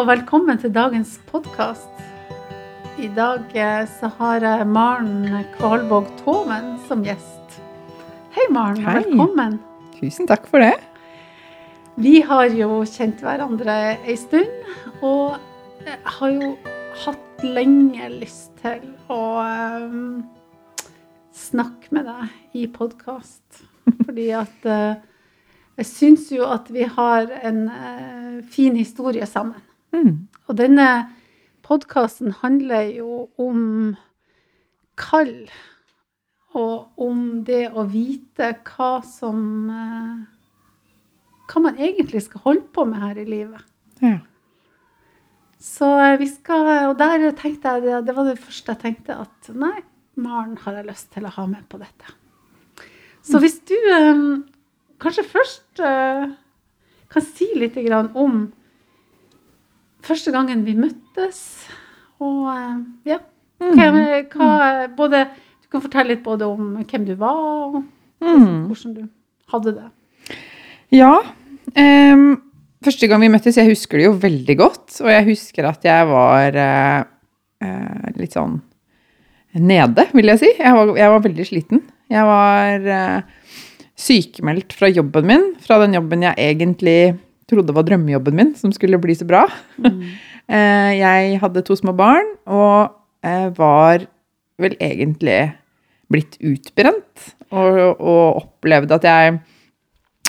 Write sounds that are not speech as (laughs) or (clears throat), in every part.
og velkommen til dagens podkast. I dag eh, så har jeg Maren Kvalvåg Toven som gjest. Hei, Maren. Hei. Velkommen. Tusen takk for det. Vi har jo kjent hverandre ei stund, og har jo hatt lenge lyst til å um, snakke med deg i podkast. (laughs) Fordi at uh, jeg syns jo at vi har en uh, fin historie sammen. Mm. Og denne podkasten handler jo om kall. Og om det å vite hva som eh, Hva man egentlig skal holde på med her i livet. Ja. Så eh, vi skal Og der tenkte jeg det, var det første jeg tenkte at nei, Maren har jeg lyst til å ha med på dette. Så hvis du eh, kanskje først kan si litt om første gangen vi møttes, og eh, ja hva, hva, både, Du kan fortelle litt både om hvem du var, og Mm. hvordan du hadde det. ja. Um, første gang vi møttes, jeg husker det jo veldig godt. Og jeg husker at jeg var uh, litt sånn nede, vil jeg si. Jeg var, jeg var veldig sliten. Jeg var uh, sykemeldt fra jobben min, fra den jobben jeg egentlig trodde var drømmejobben min, som skulle bli så bra. Mm. (laughs) jeg hadde to små barn og eh, var vel egentlig blitt utbrent. Og, og opplevde at jeg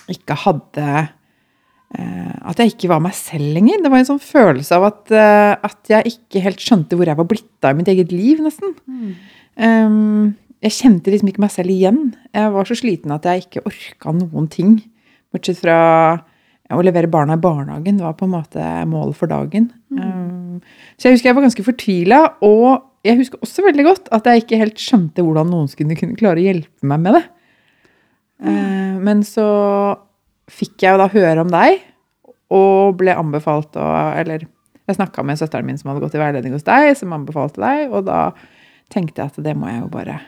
ikke hadde eh, At jeg ikke var meg selv lenger. Det var en sånn følelse av at, eh, at jeg ikke helt skjønte hvor jeg var blitt av i mitt eget liv, nesten. Mm. jeg kjente liksom ikke meg selv igjen. Jeg var så sliten at jeg ikke orka noen ting. Bortsett fra å levere barna i barnehagen. Var på en måte målet for dagen. Um, så jeg husker jeg var ganske fortvila. Og jeg husker også veldig godt at jeg ikke helt skjønte hvordan noen skulle kunne klare å hjelpe meg med det. Eh, men så fikk jeg jo da høre om deg, og ble anbefalt å Eller jeg snakka med søsteren min som hadde gått i veiledning hos deg, som anbefalte deg, og da tenkte jeg at det må jeg jo bare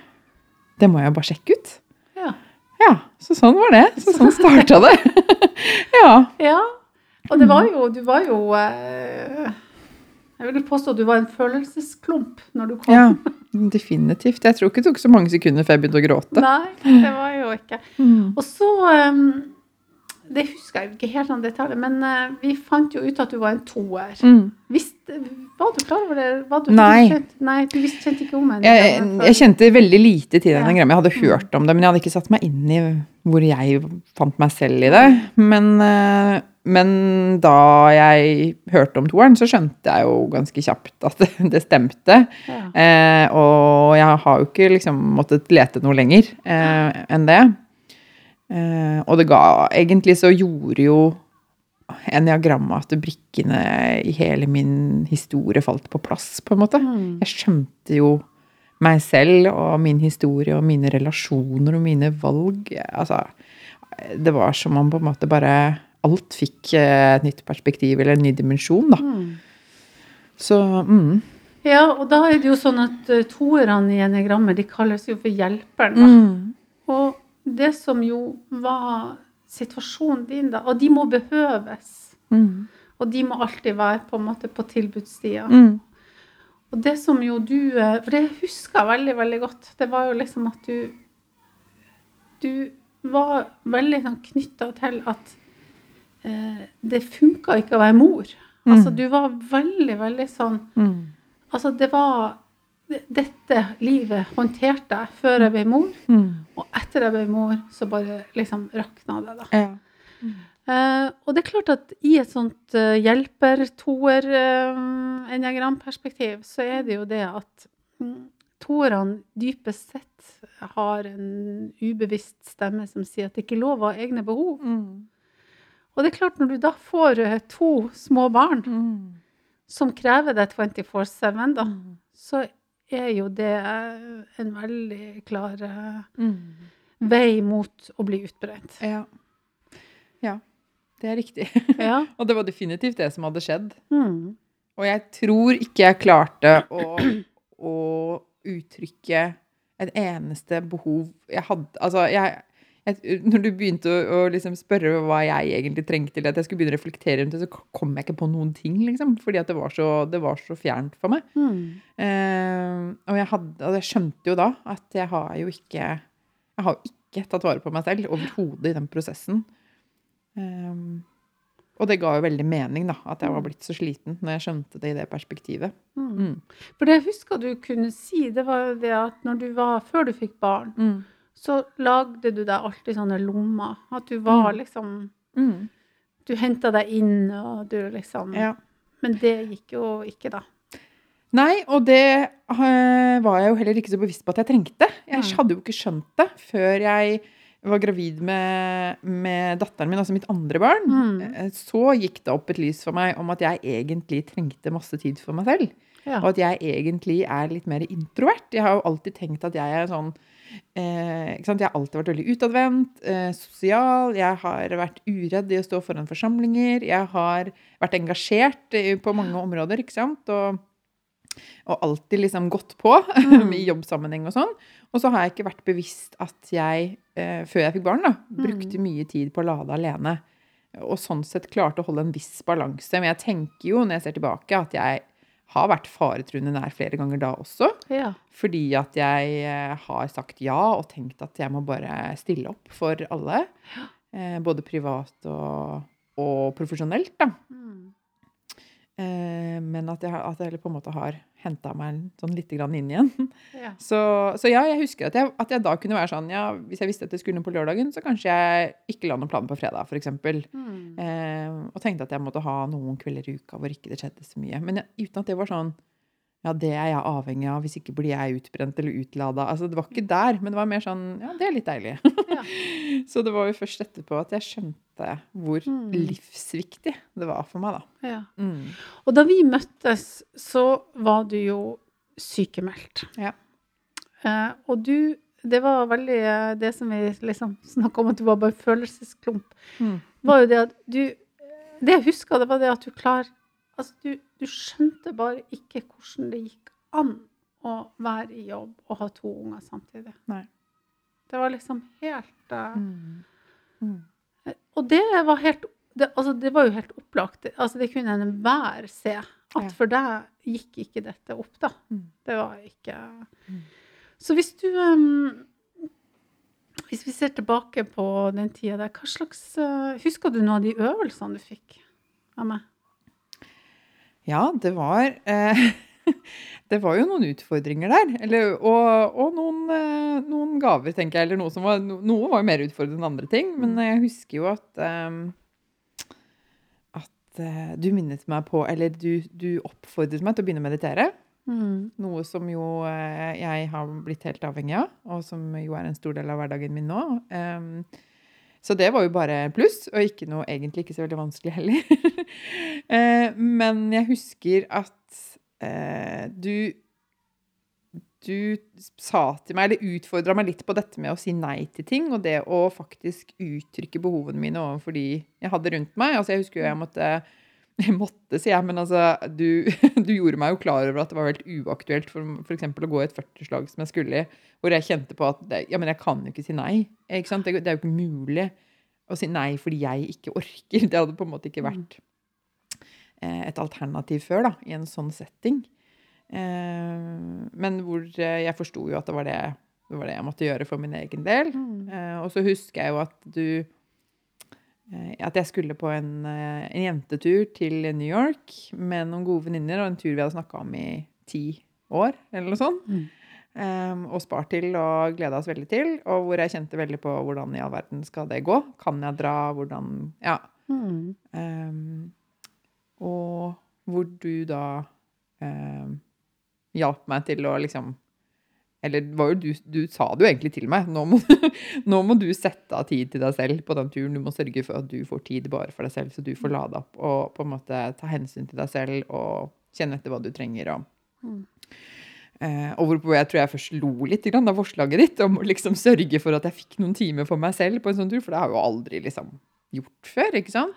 Det må jeg jo bare sjekke ut. Ja. Så sånn var det. Så sånn starta det. (laughs) ja. Ja, og det var jo Du var jo eh, Jeg vil påstå at du var en følelsesklump når du kom. ja. Definitivt. Jeg tror ikke det tok så mange sekunder før jeg begynte å gråte. Nei, det var jo ikke. Mm. Og så eh, Det husker jeg ikke helt sånn detaljer, men uh, vi fant jo ut at du var en toer. Mm. Var du klar over det? Du, Nei. Du nei, du visste, kjente ikke om henne? Jeg, jeg kjente veldig lite til den greia. Jeg hadde hørt om det, men jeg hadde ikke satt meg inn i hvor jeg fant meg selv i det. Men, uh, men da jeg hørte om toeren, så skjønte jeg jo ganske kjapt at (laughs) det, stemte. Ja. Uh, og jeg har jo ikke liksom måttet lete noe lenger enn det. Eh, og det ga Egentlig så gjorde jo eniagrammet at brikkene i hele min historie falt på plass, på en måte. Mm. Jeg skjønte jo meg selv og min historie og mine relasjoner og mine valg. Altså, det var som om på en måte bare alt fikk eh, et nytt perspektiv eller en ny dimensjon, da. Mm. Så mm. ja, og da er det jo sånn at uh, toerne i enegrammet de kalles jo for hjelperen. da. Mm. Og det som jo var situasjonen din da, og de må behøves. Mm. Og de må alltid være på en måte på tilbudstida. Mm. Og det som jo du eh, For det husker jeg veldig, veldig godt. Det var jo liksom at du Du var veldig sånn knytta til at eh, det funka ikke å være mor. Altså Mm. du var veldig, veldig sånn Mm. Altså det var Dette livet håndterte jeg før jeg ble mor. Mm. Og etter jeg ble mor, så bare liksom rakna det, da. Ja. Eh, og det er klart at i et sånt uh, hjelper-toer-enagramperspektiv, så er det jo det at mm, toerne dypest sett har en ubevisst stemme som sier at det ikke er lov å ha egne behov. Mm. Og det er klart, når du da får eh, to små barn Mm. som krever deg 24-7, da, Mm. så er jo det eh, en veldig klar eh, Mm. vei mot å bli utbrent. Ja. ja. Det er riktig. (laughs) Ja. Og det var definitivt det som hadde skjedd. Mm. Og jeg tror ikke jeg klarte å, å uttrykke et eneste behov jeg hadde Altså, jeg, jeg, Når du begynte å, å liksom spørre hva jeg egentlig trengte, eller at jeg skulle begynne å reflektere rundt det, så kom jeg ikke på noen ting, liksom. Fordi det var så, det var så fjernt for meg. Mm. Uh, og, jeg hadde, og jeg skjønte jo da at jeg har jo ikke Jeg har ikke tatt vare på meg selv overhodet i den prosessen. Um, og det ga jo veldig mening, da, at jeg var blitt så sliten når jeg skjønte det i det perspektivet. Mm. Mm. For det jeg husker du kunne si, det var jo det at når du var, før du fikk barn, Mm. Så lagde du deg alltid sånne lommer. At du var Mm. liksom Mm. Du henta deg inn, og du liksom Ja. Men det gikk jo ikke, da. Nei, og det eh, var jeg jo heller ikke så bevisst på at jeg trengte. Jeg hadde jo ikke skjønt det før jeg var gravid med, med datteren min, altså mitt andre barn. Mm. Eh, Så gikk det opp et lys for meg om at jeg egentlig trengte masse tid for meg selv. Ja. Og at jeg egentlig er litt mer introvert. Jeg har jo alltid tenkt at jeg er sånn eh? Jeg har alltid vært veldig utadvendt, eh, sosial. Jeg har vært uredd i å stå foran forsamlinger. Jeg har vært engasjert på mange områder, ikke sant. Og, og alltid liksom gått på (laughs) Mm. i jobbsammenheng og sånn. Og så har jeg ikke vært bevisst at jeg, eh, før jeg fikk barn, da, brukte mye tid på å lade alene. Og sånn sett klarte å holde en viss balanse. Men jeg tenker jo, når jeg ser tilbake, at jeg har vært faretruende nær flere ganger da også. ja. Fordi at jeg eh, har sagt ja og tenkt at jeg må bare stille opp for alle. Eh, både privat og, og profesjonelt, da. Mm. Eh, men at jeg, at jeg på en måte har henta meg sånn litt inn igjen. ja. (laughs) Så, så ja, jeg husker at jeg, at jeg da kunne være sånn ja, Hvis jeg visste at jeg skulle noe på lørdagen, så kanskje jeg ikke la noen planer på fredag, f.eks. Mm. Eh, og tenkte at jeg måtte ha noen kvelder i uka hvor ikke det skjedde så mye. Men uten at det var sånn Ja, det er jeg avhengig av. Hvis ikke blir jeg utbrent eller utlada. Altså, det var ikke der, men det var mer sånn Ja, det er litt deilig. Ja. (laughs) så det var jo først etterpå at jeg skjønte hvor Mm. livsviktig det var for meg, da. ja. Mm. Og da vi møttes, så var du jo sykemeldt. Ja. Eh, og du Det var veldig eh, Det som vi liksom snakka om at du var bare følelsesklump, Mm. var jo det at du Det jeg huska, det var det at du klar Altså, du, du skjønte bare ikke hvordan det gikk an å være i jobb og ha to unger samtidig. Nei. Det var liksom helt uh, Mm. Mm. Og det var helt det, altså det var jo helt opplagt. Altså det kunne enhver se. At for deg gikk ikke dette opp, da. Mm. Det var ikke Mm. Så hvis du um, Hvis vi ser tilbake på den tida der, hva slags uh, Husker du noen av de øvelsene du fikk av meg? Ja, det var eh, (laughs) Det var jo noen utfordringer der. Eller, og og noen, eh, noen gaver, tenker jeg. Eller noe som var, noe var jo mer utfordrende enn andre ting. Men jeg husker jo at eh, At eh, du minnet meg på Eller du, du oppfordret meg til å begynne å meditere. Mm. Noe som jo eh, jeg har blitt helt avhengig av, og som jo er en stor del av hverdagen min nå. Em, så det var jo bare pluss, og ikke noe egentlig ikke så veldig vanskelig heller. (laughs) Eh, men jeg husker at eh, du du sa til meg, eller utfordra meg litt på dette med å si nei til ting, og det å faktisk uttrykke behovene mine overfor de jeg hadde rundt meg. Altså, jeg husker jo jeg måtte (laughs) jeg måtte, sier jeg, men altså, du, (laughs) du gjorde meg jo klar over at det var helt uaktuelt for f.eks. å gå i et 40-slag som jeg skulle i, hvor jeg kjente på at det, ja, men jeg kan jo ikke si nei. Ikke? Det, det er jo ikke mulig å si nei fordi jeg ikke orker. (laughs) Det hadde på en måte ikke vært eh, et alternativ før, da, i en sånn setting. Eh, men hvor eh, jeg forsto jo at det var det, det var det jeg måtte gjøre for min egen del. Mm. Eh, og så husker jeg jo at du At jeg skulle på en, eh, en jentetur til New York med noen gode venninner, og en tur vi hadde snakka om i ti år, eller noe sånt. Mm. Um, og spart til og gleda oss veldig til. Og hvor jeg kjente veldig på hvordan i all verden skal det gå. Kan jeg dra? Hvordan Ja. Mm. Um, og hvor du da um, hjalp meg til å liksom Eller var jo du, du sa det jo egentlig til meg. Nå må, (laughs) nå må du sette av tid til deg selv på den turen. Du må sørge for at du får tid bare for deg selv, så du får lade opp og på en måte ta hensyn til deg selv og kjenne etter hva du trenger. og Mm. Eh, og hvorpå jeg tror jeg først lo litt grann av forslaget ditt om å liksom sørge for at jeg fikk noen timer for meg selv på en sånn tur, for det har jeg jo aldri liksom gjort før, ikke sant?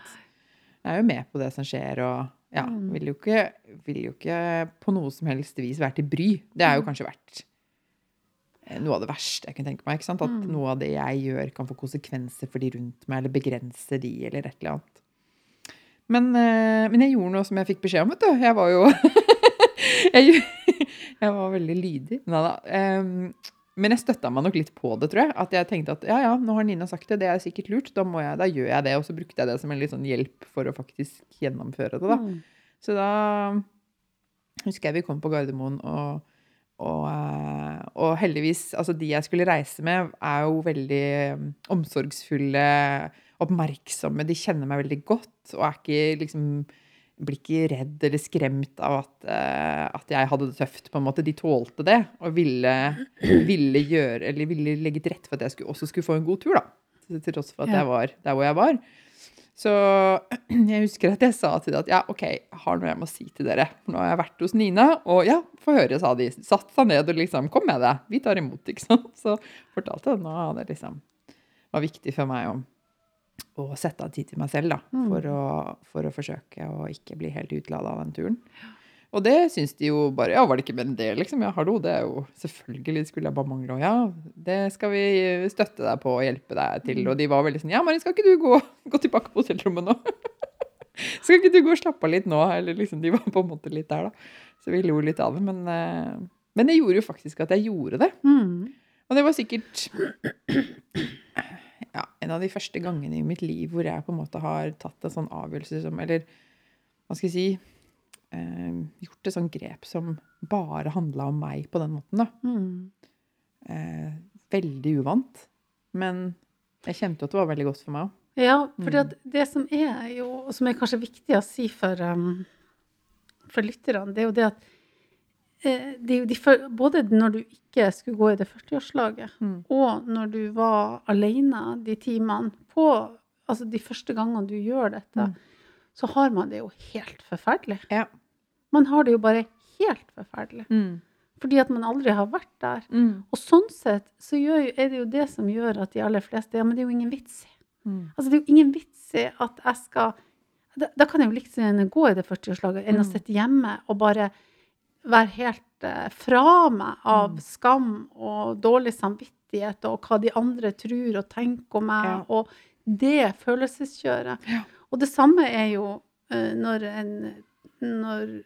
Jeg er jo med på det som skjer, og ja, Mm. vil jo ikke, vil jo ikke på noe som helst vis være til bry. Det er jo kanskje verdt noe av det verste jeg kunne tenke meg. ikke sant? At Mm. noe av det jeg gjør, kan få konsekvenser for de rundt meg, eller begrense de, eller et eller annet. Men, eh, men jeg gjorde noe som jeg fikk beskjed om, vet du. Jeg var jo (laughs) jeg, (laughs) jeg var veldig lydig. Nei da. Men jeg støtta meg nok litt på det, tror jeg. At jeg tenkte at ja, ja, nå har Nina sagt det, det er sikkert lurt, da, jeg, da gjør jeg det. Og så brukte jeg det som en litt sånn hjelp for å faktisk gjennomføre det, da. Mm. Så da husker jeg vi kom på Gardermoen, og, og, eh, og heldigvis Altså, de jeg skulle reise med, er jo veldig eh, omsorgsfulle, oppmerksomme. De kjenner meg veldig godt og er ikke liksom blir ikke redd eller skremt av at, eh, at jeg hadde det tøft. på en måte. De tålte det og ville, ville gjøre, eller ville legge til rette for at jeg skulle, også skulle få en god tur. da. Til til tross for at jeg var der hvor jeg var. Så (clears throat) jeg husker at jeg sa til dem at ja, OK, jeg har noe jeg må si til dere. Nå har jeg vært hos Nina, og ja, få høre, sa de. Satt seg ned og liksom Kom med det, vi tar imot, (laughs) ikke sant. Så fortalte jeg at det liksom var viktig for meg å, å sette av tid til meg selv, da. Mm. For, å, for å forsøke å ikke bli helt utlada av den turen. Og det syns de jo bare Ja, var det ikke mer enn det, liksom? Ja, hallo, det er jo Selvfølgelig skulle jeg bare mangle. Og ja, det skal vi støtte deg på og hjelpe deg til. Og de var veldig sånn Ja, Marin, skal ikke du gå, (laughs) gå tilbake på hotellrommet nå? (laughs) skal ikke du gå og slappe av litt nå? Eller liksom, de var på en måte litt der, da. Så vi lo litt av det. Men, eh, men det gjorde jo faktisk at jeg gjorde det. Mm. Og det var sikkert ja, en av de første gangene i mitt liv hvor jeg på en måte har tatt en sånn avgjørelse som Eller hva skal jeg si eh, Gjort et sånt grep som bare handla om meg på den måten. da. Mm. Eh, veldig uvant. Men jeg kjente jo at det var veldig godt for meg òg. Ja, for Mm. det som er jo, og som er kanskje viktig å si for, um, for lytterne, det er jo det at eh, det de, både når du ikke skulle gå i det 40-årslaget, Mm. og når du var alene de timene på Altså de første gangene du gjør dette, Mm. Så har man det jo helt forferdelig. Ja. Man har det jo bare helt forferdelig. Mm. Fordi at man aldri har vært der. Mm. Og sånn sett så gjør, er det jo det som gjør at de aller fleste Ja, men det er jo ingen vits i. Mm. Altså, det er jo ingen vits i at jeg skal Da, da kan jeg jo liksom gjerne gå i det 40-årslaget enn å Mm. sitte hjemme og bare være helt uh, fra meg av Mm. skam og dårlig samvittighet og hva de andre tror og tenker om meg, Ja. og det følelseskjøret. Ja. Og det samme er jo eh, når en Når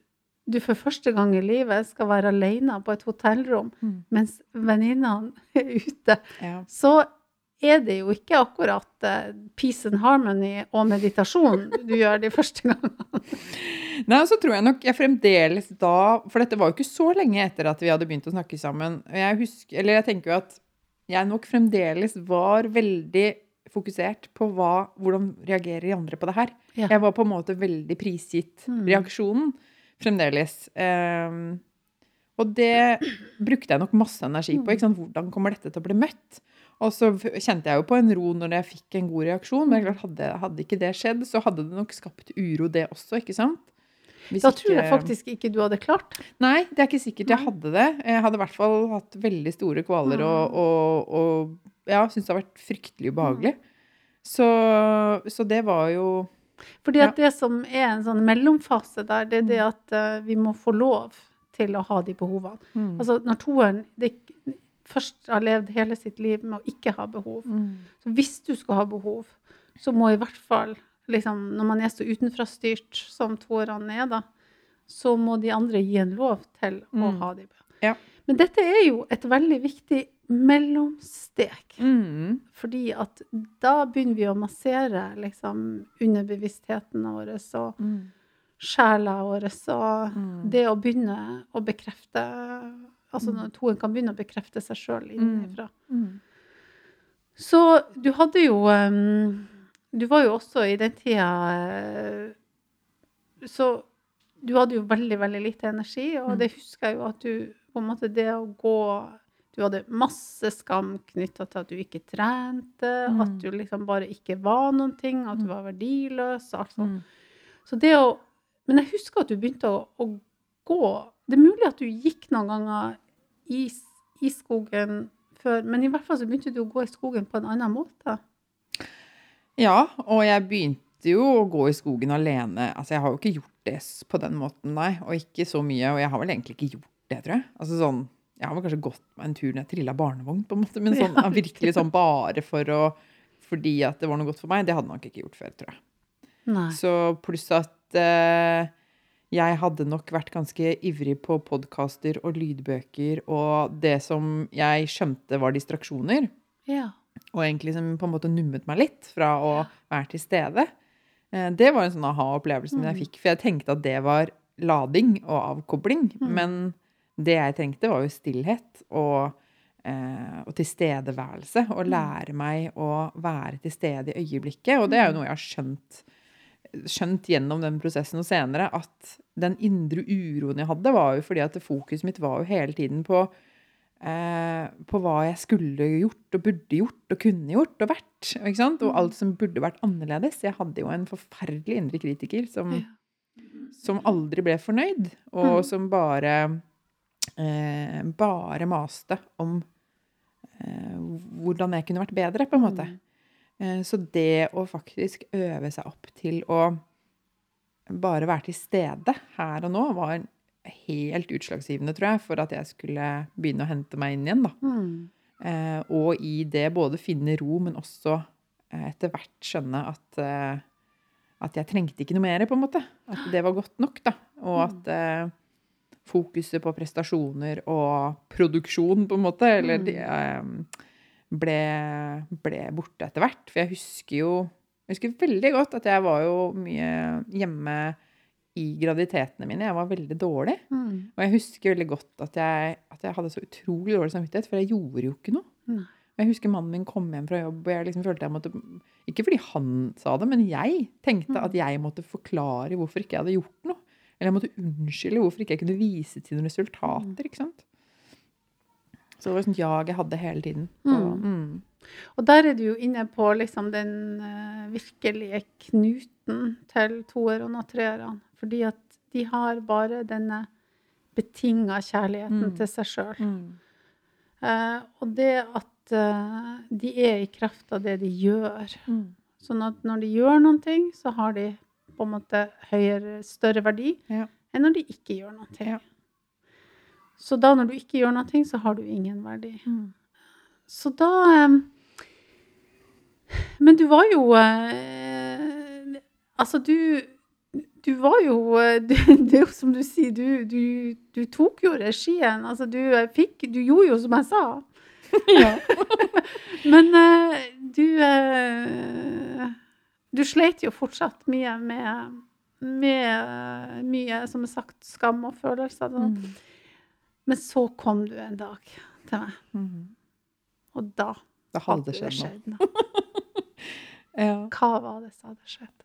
du for første gang i livet skal være alene på et hotellrom Mm. mens venninnene (laughs) er ute Ja. så er det jo ikke akkurat eh, peace and harmony og meditasjon du gjør de (laughs) første gangene. Nei, og så tror jeg nok jeg fremdeles da For dette var jo ikke så lenge etter at vi hadde begynt å snakke sammen. Jeg husker, eller jeg tenker jo at jeg nok fremdeles var veldig fokusert på hva, hvordan reagerer de andre på det her. Ja. Jeg var på en måte veldig prisgitt Mm. reaksjonen fremdeles. Um, og det brukte jeg nok masse energi på. Ikke sant? Hvordan kommer dette til å bli møtt? Og så kjente jeg jo på en ro når jeg fikk en god reaksjon. Men klart, hadde, hadde ikke det skjedd, så hadde det nok skapt uro, det også. ikke sant? Hvis Da tror jeg ikke- faktisk ikke du hadde klart. Nei, det er ikke sikkert jeg hadde det. Jeg hadde i hvert fall hatt veldig store kvaler og, Mm. og, og ja, syntes det har vært fryktelig ubehagelig. Så, så det var jo Fordi at det som er en sånn mellomfase der, det er det at uh, vi må få lov til å ha de behovene. mm. Altså når toeren først har levd hele sitt liv med å ikke ha behov, mm. så hvis du skal ha behov, så må i hvert fall liksom, Når man er så utenfrastyrt som toerne er, da, så må de andre gi en lov til å Mm. ha de. Ja. Men dette er jo et veldig viktig mellomstek. Mm. Fordi at da begynner vi å massere liksom underbevisstheten vår og Mm. sjela vår og Mm. det å begynne å bekrefte Altså når toen kan begynne å bekrefte seg sjøl innenfra. Mm. Så du hadde jo um, Du var jo også i den tida eh, Så du hadde jo veldig, veldig lite energi, og Mm. det husker jeg jo at du på en måte Det å gå Du hadde masse skam knytta til at du ikke trente, Mm. at du liksom bare ikke var noen ting, at du Mm. var verdiløs. alt sånt. Mm. Så det å Men jeg husker at du begynte å, å gå Det er mulig at du gikk noen ganger i, i skogen før, men i hvert fall så begynte du å gå i skogen på en annen måte. Ja, og jeg begynte jo å gå i skogen alene. Altså, jeg har jo ikke gjort det på den måten, nei. Og ikke så mye. Og jeg har vel egentlig ikke gjort det, tror jeg. Altså sånn Jeg har vel kanskje gått meg en tur når jeg trilla barnevogn, på en måte, men sånn, virkelig sånn bare for å fordi at det var noe godt for meg, det hadde nok ikke gjort før, tror jeg. Nei. Så pluss at eh, jeg hadde nok vært ganske ivrig på podkaster og lydbøker og det som jeg skjønte var distraksjoner, Ja. Og egentlig som på en måte nummet meg litt fra å være til stede. Eh, Det var en sånn aha-opplevelse Mm. jeg fikk, for jeg tenkte at det var lading og avkobling, Mm. men det jeg trengte var jo stillhet og, eh, og tilstedeværelse, og Mm. lære meg å være til stede i øyeblikket, og det er jo noe jeg har skjønt skjønt gjennom den prosessen og senere at den indre uroen jeg hadde, var jo fordi at fokuset mitt var jo hele tiden på på hva jeg skulle gjort og burde gjort og kunne gjort og vært. Og alt som burde vært annerledes. Jeg hadde jo en forferdelig indre kritiker som, som aldri ble fornøyd, og Mm. som bare eh, bare maste om eh, hvordan jeg kunne vært bedre, på en måte. Mm. Eh, Så det å faktisk øve seg opp til å bare være til stede her og nå, var helt utslagsgivende, tror jeg, for at jeg skulle begynne å hente meg inn igjen. da. Mm. Eh, og i det både finne ro, men også eh, etter hvert skjønne at, eh, at jeg trengte ikke noe mer, på en måte. At det var godt nok, da. Og at eh, fokuset på prestasjoner og produksjon, på en måte, eller de, eh, ble, ble borte etter hvert. For jeg husker jo jeg husker veldig godt at jeg var jo mye hjemme i graviditetene mine. Jeg var veldig dårlig. Mm. Og jeg husker veldig godt at jeg, at jeg hadde så utrolig dårlig samvittighet, for jeg gjorde jo ikke noe. Mm. Jeg husker mannen min kom hjem fra jobb, og jeg liksom følte jeg måtte Ikke fordi han sa det, men jeg tenkte at jeg måtte forklare hvorfor ikke jeg hadde gjort noe. Eller jeg måtte unnskylde hvorfor ikke jeg kunne vise til noen resultater. ikke sant? Så det var et sånt jag jeg hadde hele tiden. Og, mm. Og der er du jo inne på liksom den eh, virkelige knuten til toerne og treerne. Fordi at de har bare denne betinga kjærligheten Mm. til seg sjøl. Mm. Uh, og det at uh, de er i kraft av det de gjør. Mm. Sånn at når de gjør noen ting, så har de på en måte høyere, større verdi Ja. enn når de ikke gjør noen ting. Ja. Så da når du ikke gjør ting, så har du ingen verdi. Mm. Så da eh, Men du var jo eh, Altså, du du var jo eh, (laughs) du, Det er jo som du sier, du, du, du tok jo regien. Altså, du eh, fikk Du gjorde jo som jeg sa. Ja. (laughs) Men du Du sleit jo fortsatt mye med, med mye, som er sagt, skam og følelser. Mm. Men så kom du en dag til meg, Mm. Og da Da hadde det skjedd noe. (laughs) Ja. Hva var det som hadde skjedd?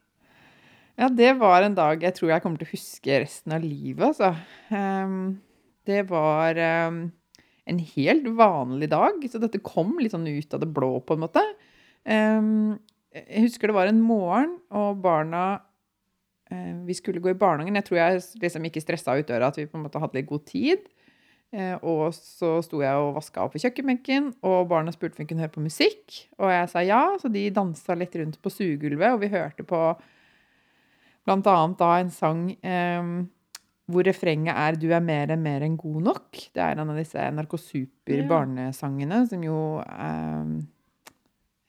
Ja, det var en dag jeg tror jeg kommer til å huske resten av livet, altså. Um, det var um, en helt vanlig dag, så dette kom litt sånn ut av det blå, på en måte. Um, jeg husker det var en morgen, og barna uh, Vi skulle gå i barnehagen. Jeg tror jeg liksom ikke stressa ut døra, at vi på en måte hadde litt god tid. Eh, og så sto jeg og vaska opp i kjøkkenbenken, og barna spurte om vi kunne høre på musikk. Og jeg sa ja, så de dansa litt rundt på stuegulvet, og vi hørte på blant annet da en sang eh, hvor refrenget er 'Du er mer enn mer enn god nok'. Det er en av disse NRK Super-barnesangene som jo eh,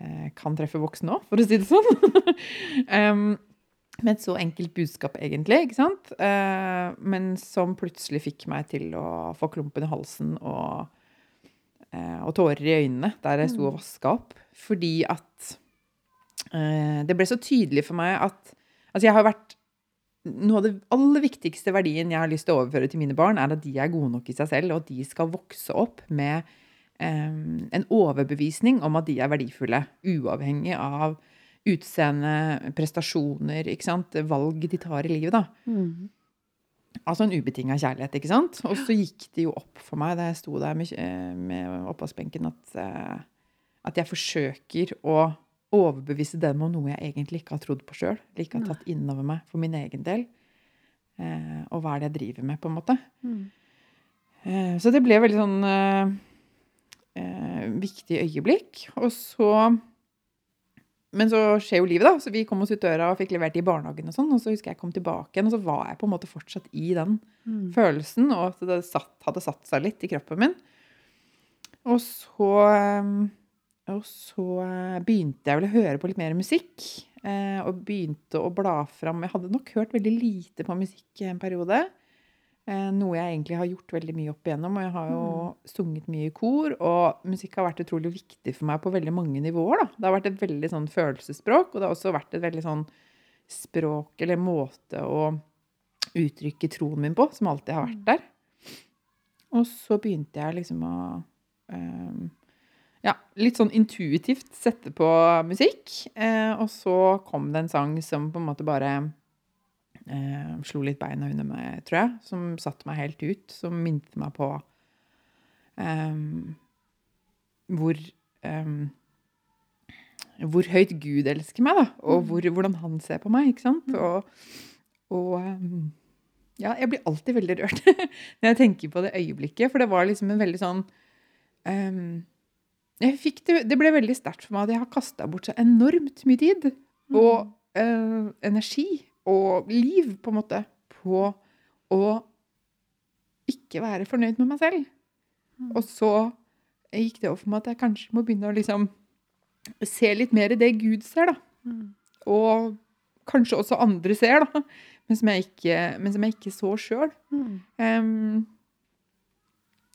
eh, kan treffe voksne òg, for å si det sånn. (laughs) Em, med et så enkelt budskap, egentlig, ikke sant? Eh, men som plutselig fikk meg til å få klumpen i halsen og, eh, og tårer i øynene der jeg sto og vaska opp. Fordi at eh, det ble så tydelig for meg at Altså, jeg har vært Noe av det aller viktigste verdien jeg har lyst til å overføre til mine barn, er at de er gode nok i seg selv, og at de skal vokse opp med eh, en overbevisning om at de er verdifulle, uavhengig av utseende, prestasjoner, ikke sant? valg de tar i livet. da. Mm. Altså en ubetinga kjærlighet, ikke sant? Og så gikk det jo opp for meg da jeg sto der med, med oppvaskbenken, at, eh, at jeg forsøker å overbevise dem om noe jeg egentlig ikke har trodd på sjøl. Eller ikke har tatt innover meg for min egen del. Eh, og hva er det jeg driver med, på en måte. Mm. Eh, så det ble veldig sånn viktig øyeblikk. Og så Men så skjer jo livet, da. Så vi kom oss ut døra og fikk levert i barnehagen og sånn. Og så husker jeg jeg kom tilbake igjen, og så var jeg på en måte fortsatt i den Mm. følelsen, og at det satt, hadde satt seg litt i kroppen min. og så um, Og så eh, begynte jeg vel å høre på litt mer musikk. eh, og begynte å bla fram Jeg hadde nok hørt veldig lite på musikk en periode. Eh, noe jeg egentlig har gjort veldig mye opp igjennom. Og jeg har jo sunget mye i kor. Og musikk har vært utrolig viktig for meg på veldig mange nivåer. Da. Det har vært et veldig sånn følelsesspråk, og det har også vært et veldig sånn språk eller måte å uttrykke troen min på, som alltid har vært der. Og så begynte jeg liksom å um, ja, litt sånn intuitivt sette på musikk. Eh, og så kom det en sang som på en måte bare eh, slo litt beina under meg, tror jeg. Som satte meg helt ut. Som minte meg på eh, hvor eh, hvor høyt Gud elsker meg, da. Og hvor, hvordan han ser på meg. ikke sant? Og, og ehm, ja, jeg blir alltid veldig rørt (laughs) når jeg tenker på det øyeblikket. For det var liksom en veldig sånn ehm, det, det ble veldig sterkt for meg at jeg har kasta bort så enormt mye tid og eh, energi og liv, på en måte, på å ikke være fornøyd med meg selv. Og så gikk det over for meg at jeg kanskje må begynne å liksom se litt mer i det Gud ser, da. Mm. Og kanskje også andre ser, da. Men som jeg ikke, men som jeg ikke så sjøl. Mm. Um,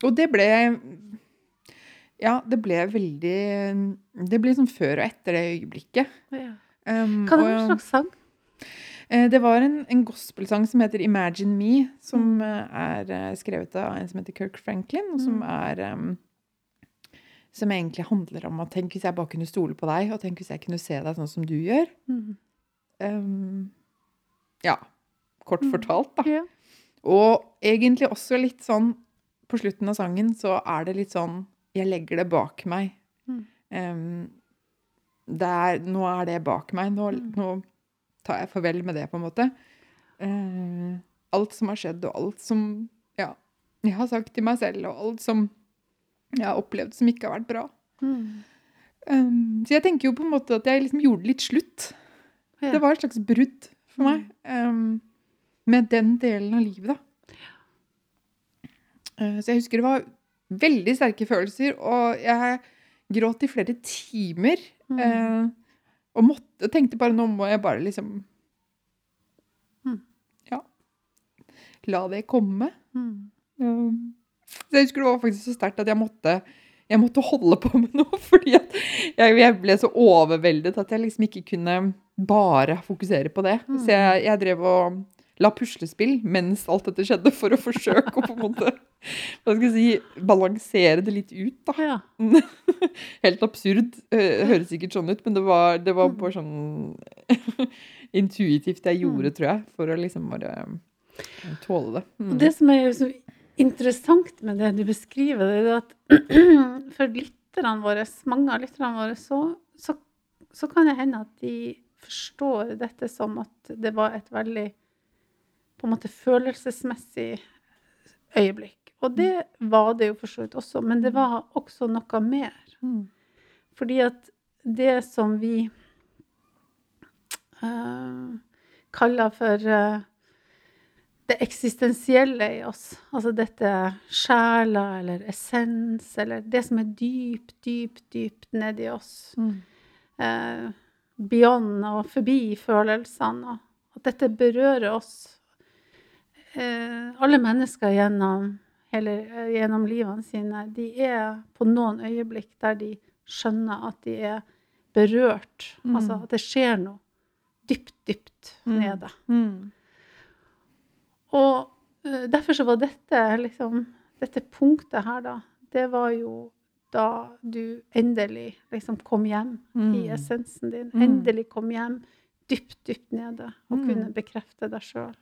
og det ble Ja, det ble veldig Det ble sånn før og etter det øyeblikket. Ja. Um, Hva er det for slags sang? Eh, Det var en, en gospelsang som heter 'Imagine Me', som eh, er eh, skrevet av en som heter Kirk Franklin, og som er um, Som egentlig handler om at tenk hvis jeg bare kunne stole på deg, og tenk hvis jeg kunne se deg sånn som du gjør. Mm. Um, ja. Kort fortalt, da. Yeah. Og egentlig også litt sånn På slutten av sangen så er det litt sånn Jeg legger det bak meg. Mm. Um, det er, nå er det bak meg. Nå, nå tar jeg farvel med det, på en måte. Uh, alt som har skjedd, og alt som ja, jeg har sagt til meg selv, og alt som jeg har opplevd som ikke har vært bra. Mm. Um, så jeg tenker jo på en måte at jeg liksom gjorde litt slutt. Ja. Det var et slags brudd for meg. Um, med den delen av livet, da. Uh, så jeg husker det var veldig sterke følelser, og jeg gråt i flere timer. Mm. uh, og måtte, tenkte bare nå må jeg bare liksom Mm. Ja. La det komme. Mm. Um, så jeg husker det var faktisk så sterkt at jeg måtte, jeg måtte holde på med (laughs) noe, fordi at jeg, jeg ble så overveldet at jeg liksom ikke kunne bare fokusere på det. Så jeg, jeg drev og la puslespill mens alt dette skjedde, for å forsøke å på en måte hva skal jeg si, balansere det litt ut. da. Ja. (laughs) Helt absurd. eh, Høres sikkert sånn ut, men det var, det var bare sånn (laughs) intuitivt jeg gjorde, tror jeg, for å liksom bare eh, tåle det. Mm. Og det som er så interessant med det du beskriver, det er at (clears throat) for lytterne våre, mange av lytterne våre, så, så, så kan det hende at de forstår dette som at det var et veldig på en måte følelsesmessig øyeblikk. Og det var det jo for så vidt også, men det var også noe mer. Mm. Fordi at det som vi uh, kaller for uh, det eksistensielle i oss, altså dette sjela eller essens, eller det som er dypt, dypt, dypt nedi oss, Mm. uh, beyond og forbi følelsene, og at dette berører oss, alle mennesker gjennom, hele, eh, gjennom livene sine, de er på noen øyeblikk der de skjønner at de er berørt, Mm. altså at det skjer noe dypt, dypt Mm. nede. Mm. Og eh, derfor så var dette liksom Dette punktet her, da, det var jo da du endelig liksom kom hjem i Mm. essensen din. Mm. Endelig kom hjem dypt, dypt nede og Mm. kunne bekrefte deg sjøl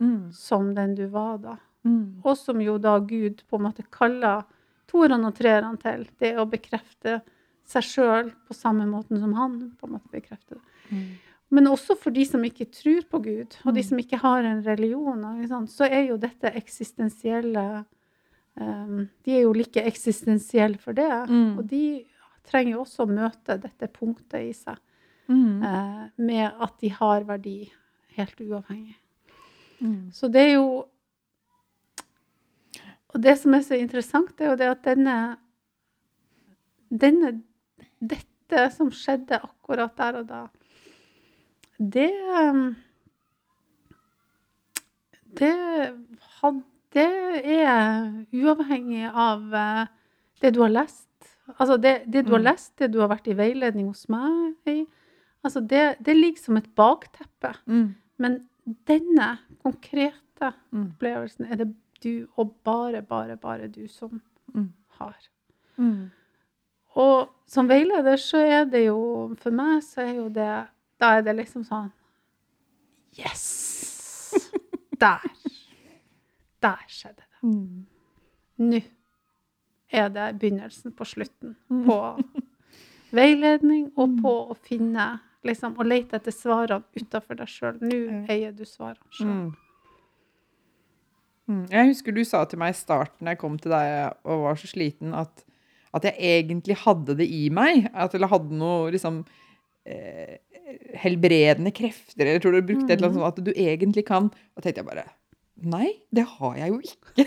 Mm. som den du var da. Mm. Og som jo da Gud på en måte kaller toerne og treerne til. Det å bekrefte seg sjøl på samme måten som han på en måte bekrefter det. Mm. Men også for de som ikke tror på Gud, og de Mm. som ikke har en religion, så er jo dette eksistensielle um, De er jo like eksistensielle for det. Mm. Og de trenger jo også å møte dette punktet i seg Mm. eh, med at de har verdi, helt uavhengig. Mm. Så det er jo Og det som er så interessant, er jo det at denne denne, dette som skjedde akkurat der og da, det um, Det, det er uavhengig av eh, det du har lest. Altså det, det du har Mm. lest, det du har vært i veiledning hos meg i, altså det, det ligger som et bakteppe. Mm. Men denne konkrete Mm. opplevelsen er det du, og bare, bare, bare du som Mm. har. Mm. Og som veileder så er det jo For meg så er jo det Da er det liksom sånn Yes! (laughs) Der. Der skjedde det. Mm. Nå er det begynnelsen på slutten Mm. på (laughs) veiledning og på å finne liksom, Å lete etter svarene utafor deg sjøl. Nå eier du svarene sjøl. Mm. Mm. Jeg husker du sa til meg i starten da jeg kom til deg og var så sliten, at, at jeg egentlig hadde det i meg. At jeg hadde noe liksom eh, helbredende krefter, eller jeg tror du brukte et eller annet sånt, at du egentlig kan. Og tenkte jeg bare Nei, det har jeg jo ikke.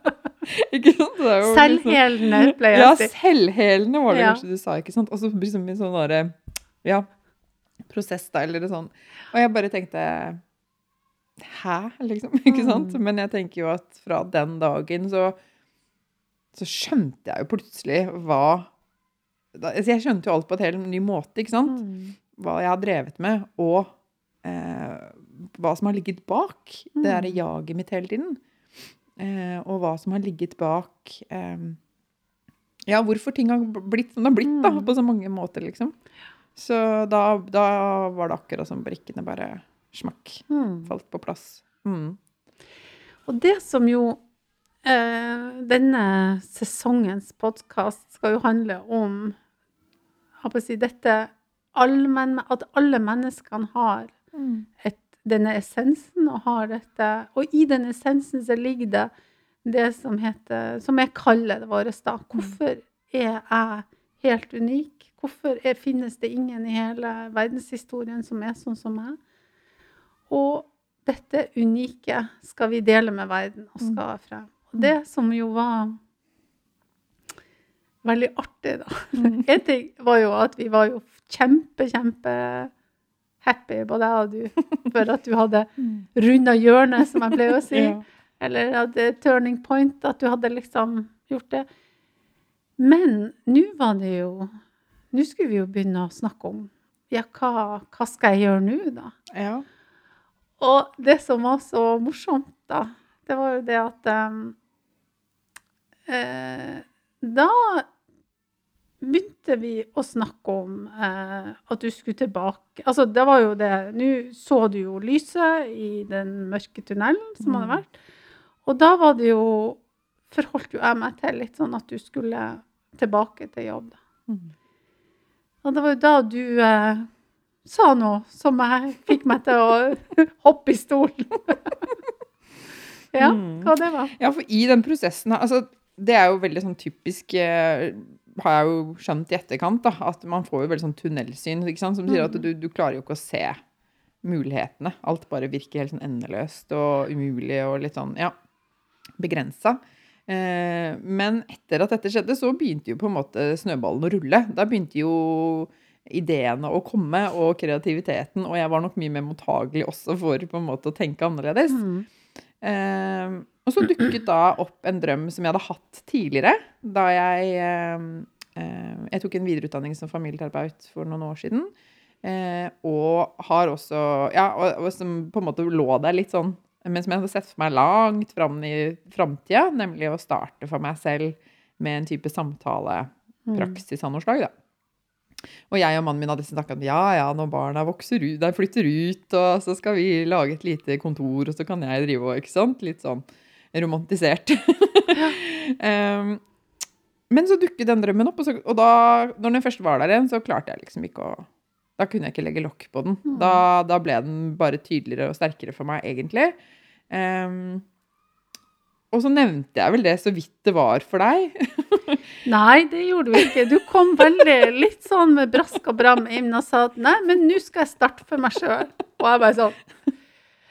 (laughs) ikke sant? Det er jo Selvhelende, pleier Ja, jeg å si. selvhelende var det Ja. kanskje du sa, ikke sant? Og så liksom en sånn derre Ja, prosess, da, eller sånn. Og jeg bare tenkte Hæ, liksom? (laughs) Ikke sant? Mm. Men jeg tenker jo at fra den dagen så så skjønte jeg jo plutselig hva altså Jeg skjønte jo alt på en helt ny måte, ikke sant? Mm. Hva jeg har drevet med, og eh, hva som har ligget bak det derre Mm. jaget mitt hele tiden. Eh, og hva som har ligget bak eh, Ja, hvorfor ting har blitt som det har blitt, da, på så mange måter, liksom. Så da, da var det akkurat som brikkene bare smakk Mm. falt på plass. Mm. Og det som jo eh, denne sesongens podkast skal jo handle om si, dette allmenn, At alle menneskene har et, denne essensen og har dette Og i den essensen så ligger det det som heter Som jeg kaller det vårt, da. Hvorfor er jeg helt unik? Hvorfor er, finnes det ingen i hele verdenshistorien som er sånn som meg? Og dette unike skal vi dele med verden og skal frem. Og det som jo var veldig artig, da (laughs) En ting var jo at vi var jo kjempe, kjempe happy, både jeg og du, for at du hadde (laughs) runda hjørnet, som jeg pleier å si. (laughs) Eller er turning point, at du hadde liksom gjort det. Men nå var det jo Nå skulle vi jo begynne å snakke om ja, hva, hva skal jeg gjøre nå, da? ja. Og det som var så morsomt, da, det var jo det at um, eh, Da begynte vi å snakke om eh, at du skulle tilbake Altså, det var jo det Nå så du jo lyset i den mørke tunnelen som hadde Mm. vært. Og da var det jo Forholdt jo jeg meg til litt sånn at du skulle tilbake til jobb. da. Mm. Og det var jo da du eh, sa noe som jeg fikk meg til å (laughs) hoppe i stolen. (laughs) ja, Mm. hva det var. Ja, for i den prosessen altså, Det er jo veldig sånn typisk eh, Har jeg jo skjønt i etterkant, da, at man får jo veldig sånn tunnelsyn. Som sier at Mm. du, du klarer jo ikke å se mulighetene. Alt bare virker helt sånn endeløst og umulig og litt sånn, ja, begrensa. Eh, men etter at dette skjedde, så begynte jo på en måte snøballen å rulle. Da begynte jo ideene å komme, og kreativiteten. Og jeg var nok mye mer mottagelig også for på en måte å tenke annerledes. Mm. Eh, og så dukket da opp en drøm som jeg hadde hatt tidligere, da jeg eh, eh, Jeg tok en videreutdanning som familieterapeut for noen år siden. Eh, og har også Ja, og, og som på en måte lå der litt sånn Men som jeg hadde sett for meg langt fram i framtida, nemlig å starte for meg selv med en type samtalepraksis av noe slag, da. Og jeg og mannen min hadde snakka om ja, ja, når barna vokser ut, de flytter ut, og så skal vi lage et lite kontor, og så kan jeg drive og Ikke sant? Litt sånn romantisert. um, (laughs) men så dukket den drømmen opp, og, så, og da når den først var der igjen, så klarte jeg liksom ikke å Da kunne jeg ikke legge lokk på den. Mm. Da, da ble den bare tydeligere og sterkere for meg, egentlig. Um, og så nevnte jeg vel det så vidt det var for deg. (laughs) Nei, det gjorde du ikke. Du kom veldig litt sånn med brask og bram inn og sa at nei, men nå skal jeg starte for meg sjøl. Og jeg bare sånn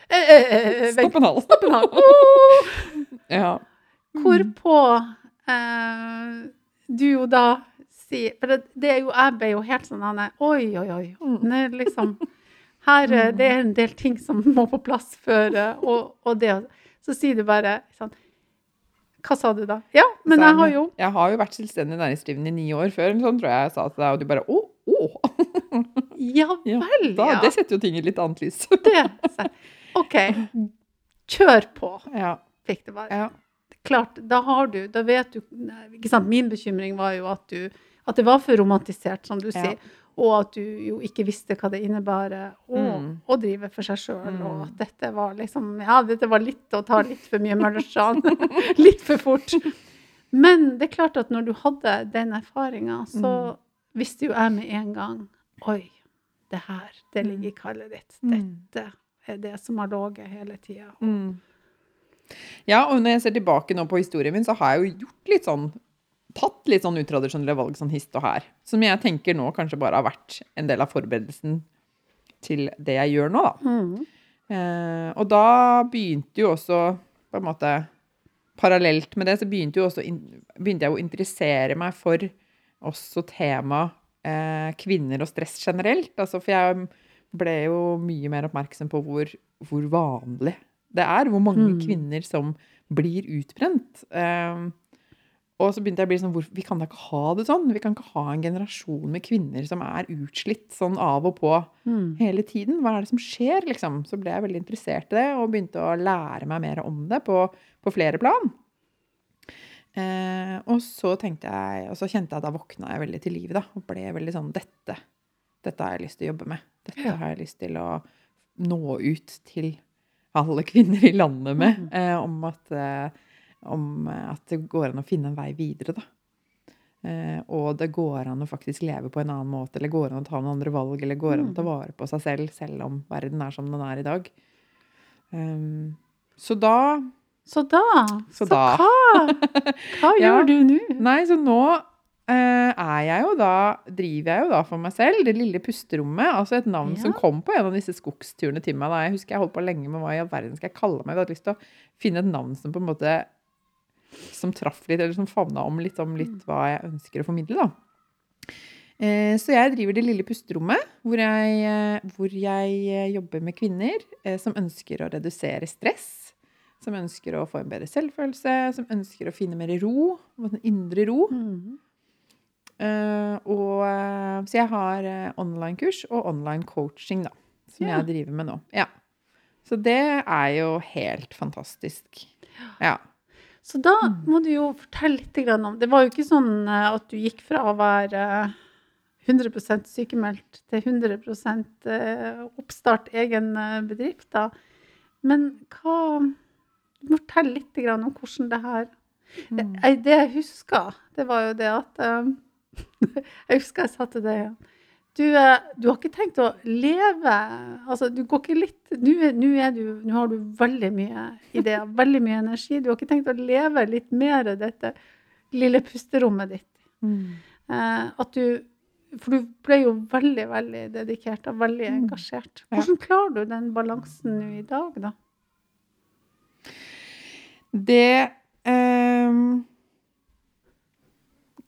eh, eh, eh, Stopp en hal. stopp en hal. Oh! (laughs) Ja. Hvorpå eh, du jo da si For det, det er jo, jeg ble jo helt sånn Anne, Oi, oi, oi. Mm. Er liksom her, eh, Det er en del ting som må på plass før eh, Og, og det Så sier du bare sånn Hva sa du da? Ja, men jeg har jo Jeg har jo vært selvstendig næringsdrivende i ni år før, sånn tror jeg jeg sa til deg, og du bare å, å. Ja (laughs) Ja, Da. Det setter jo ting i litt annet lys. (laughs) Det. OK. Kjør på, ja, fikk det bare. ja. klart, da har du, da vet du ikke sant, Min bekymring var jo at, du, at det var for romantisert, som du Ja. sier. Og at du jo ikke visste hva det innebærer å, Mm. å drive for seg sjøl. Mm. Og at dette var liksom Ja, dette var litt å ta litt for mye Møllerstrand. (laughs) litt for fort. Men det er klart at når du hadde den erfaringa, så Mm. visste jo jeg med en gang Oi, det her, det ligger i kallet ditt. Mm. Dette er det som har ligget hele tida. Mm. Ja, og når jeg ser tilbake nå på historien min, så har jeg jo gjort litt sånn Tatt litt sånn utradisjonelle valg sånn hist og her. Som jeg tenker nå kanskje bare har vært en del av forberedelsen til det jeg gjør nå, da. Mm. Eh, og da begynte jo også på en måte Parallelt med det så begynte, også, begynte jeg å interessere meg for også tema eh, kvinner og stress generelt. Altså, for jeg ble jo mye mer oppmerksom på hvor, hvor vanlig det er. Hvor mange Mm. kvinner som blir utbrent. Eh, og så begynte jeg å bli sånn hvor, Vi kan da ikke ha det sånn. Vi kan ikke ha en generasjon med kvinner som er utslitt sånn av og på Mm. hele tiden. Hva er det som skjer, liksom? Så ble jeg veldig interessert i det, og begynte å lære meg mer om det på, på flere plan. Eh, og så tenkte jeg, og så kjente jeg at da våkna jeg veldig til livet, da, og ble veldig sånn Dette, dette har jeg lyst til å jobbe med. Dette Ja. har jeg lyst til å nå ut til alle kvinner i landet med, Mm. eh, om, at, eh, om eh, at det går an å finne en vei videre, da. Eh, og det går an å faktisk leve på en annen måte, eller går an å ta noen andre valg, eller går an å ta vare på seg selv, selv om verden er som den er i dag. Um, så da Så da Så da. hva, (laughs) hva Ja. gjør du nå? Nei, så nå eh, er jeg jo da Driver jeg jo da for meg selv. Det lille pusterommet. Altså et navn Ja. som kom på en av disse skogsturene til meg. Da. Jeg husker jeg holdt på lenge med hva i all verden skal jeg kalle meg. Jeg hadde lyst til å finne et navn som på en måte som traff litt, eller som favna om litt om litt hva jeg ønsker å formidle, da. Eh, Så jeg driver Det lille pusterommet, hvor jeg, eh, hvor jeg eh, jobber med kvinner som ønsker å redusere stress. Som ønsker å få en bedre selvfølelse, som ønsker å finne mer ro. En indre ro. Mm. Og, så jeg har online-kurs og online coaching, da. Som Ja. jeg driver med nå. Ja. Så det er jo helt fantastisk. Ja. Så da Mm. må du jo fortelle litt om Det var jo ikke sånn eh, at du gikk fra å være eh, 100% sykemeldt til 100 eh, oppstart egen eh, bedrift, da. Men hva Fortell litt om hvordan det her Mm. Det jeg husker, det var jo det at eh, (laughs) Jeg husker jeg sa til deg du, eh, du har ikke tenkt å leve altså Du går ikke litt Nå har du veldig mye ideer, veldig mye energi. Du har ikke tenkt å leve litt mer av dette lille pusterommet ditt. Mm. Eh, at du For du ble jo veldig, veldig dedikert og veldig engasjert. Hvordan klarer du den balansen nå i dag, da? Det ehm,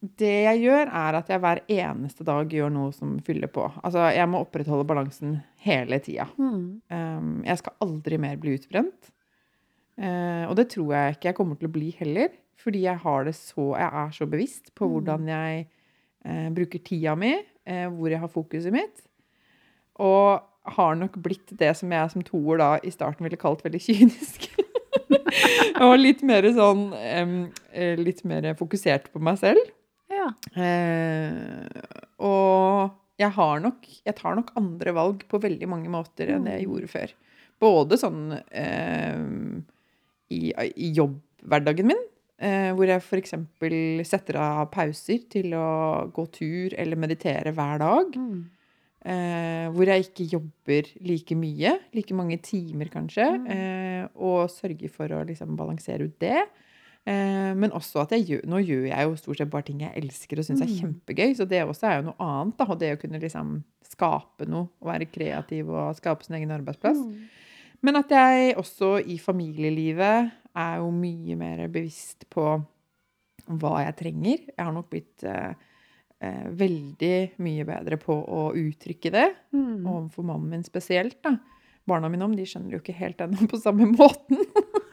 Det jeg gjør, er at jeg hver eneste dag gjør noe som fyller på. Altså, jeg må opprettholde balansen hele tida. Um, jeg skal aldri mer bli utbrent. Uh, og det tror jeg ikke jeg kommer til å bli heller. Fordi jeg, har det så, jeg er så bevisst på Mm. hvordan jeg uh, bruker tida mi, uh, hvor jeg har fokuset mitt. Og har nok blitt det som jeg som toer da i starten ville kalt veldig kynisk. (laughs) og litt mer sånn eh, Litt mer fokusert på meg selv. Ja. Eh, og jeg har nok Jeg tar nok andre valg på veldig mange måter enn jeg gjorde før. Både sånn eh, i, i jobbhverdagen min, eh, hvor jeg f.eks. setter av pauser til å gå tur eller meditere hver dag. Mm. Eh, hvor jeg ikke jobber like mye, like mange timer kanskje, Mm. eh, og sørger for å liksom balansere ut det. Eh, men også at jeg nå gjør jeg jo stort sett bare ting jeg elsker og syns er Mm. kjempegøy, så det også er jo noe annet. da, Og det å kunne liksom skape noe, og være kreativ og skape sin egen arbeidsplass. Mm. Men at jeg også i familielivet er jo mye mer bevisst på hva jeg trenger. Jeg har nok blitt eh, eh, veldig mye bedre på å uttrykke det, Mm. overfor mannen min spesielt. da. Barna mine om, de skjønner jo ikke helt ennå på samme (laughs) måten.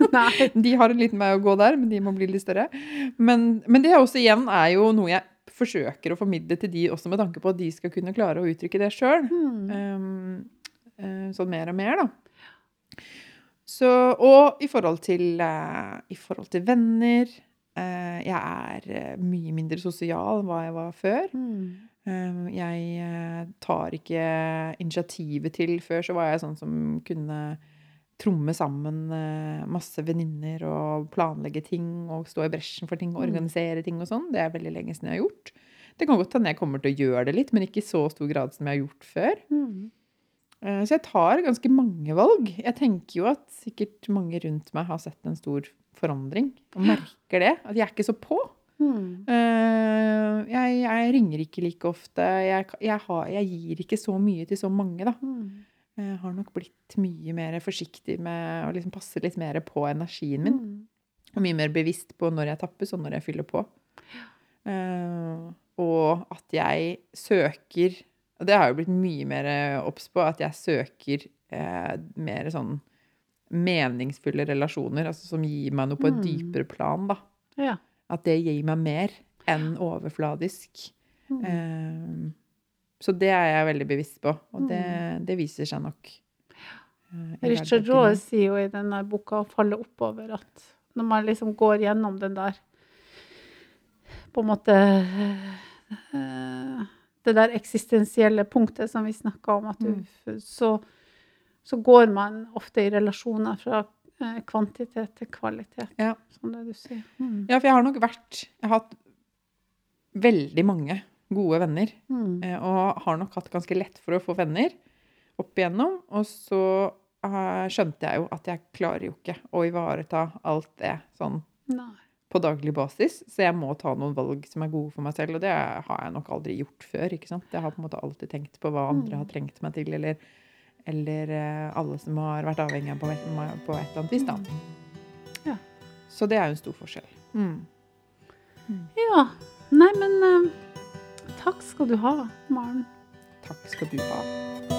(laughs) Nei. De har en liten vei å gå der, men de må bli litt større. Men, men det også igjen er jo noe jeg forsøker å formidle til de også med tanke på at de skal kunne klare å uttrykke det sjøl. Mm. sånn mer og mer, da. Så, og i forhold til, uh, i forhold til venner uh, Jeg er eh, mye mindre sosial enn hva jeg var før. Mm. Uh, jeg eh, tar ikke initiativet til Før så var jeg sånn som kunne tromme sammen eh, masse venninner og planlegge ting og stå i bresjen for ting og Mm. organisere ting og sånn. Det er veldig lenge siden jeg har gjort. Det kan godt hende jeg kommer til å gjøre det litt, men ikke i så stor grad som jeg har gjort før. Mm. Eh, Så jeg tar ganske mange valg. Jeg tenker jo at sikkert mange rundt meg har sett en stor forandring, og merker det. At jeg er ikke så på. Mm. Eh, Jeg, jeg ringer ikke like ofte. Jeg, jeg, har, jeg gir ikke så mye til så mange, da. Mm. Jeg har nok blitt mye mer forsiktig med å liksom passe litt mer på energien min. Mm. Og mye mer bevisst på når jeg tappes, og når jeg fyller på. Uh, og at jeg søker Og det har jeg blitt mye mer obs på, at jeg søker uh, mer sånn meningsfulle relasjoner, altså som gir meg noe på et Mm. dypere plan, da. Ja. At det gir meg mer enn overfladisk. Mm. Eh, så det er jeg veldig bevisst på, og det, det viser seg nok. eh, Richard Roe sier jo i denne boka 'Å falle oppover' at når man liksom går gjennom den der På en måte eh, Det der eksistensielle punktet som vi snakka om, at du, Mm. så, så går man ofte i relasjoner fra eh, kvantitet til kvalitet, Ja. som det du sier. Mm. Ja, for jeg har nok vært Jeg har hatt veldig mange gode venner. Mm. eh, Og har nok hatt ganske lett for å få venner opp igjennom. Og så eh, skjønte jeg jo at jeg klarer jo ikke å ivareta alt det sånn Nei. på daglig basis. Så jeg må ta noen valg som er gode for meg selv. Og det har jeg nok aldri gjort før. ikke sant? Jeg har på en måte alltid tenkt på hva andre Mm. har trengt meg til, eller, eller eh, alle som har vært avhengig av meg på et eller annet vis. da. Ja. Så det er jo en stor forskjell. Mm. Ja. Nei, men eh, takk skal du ha, Maren. Takk skal du ha.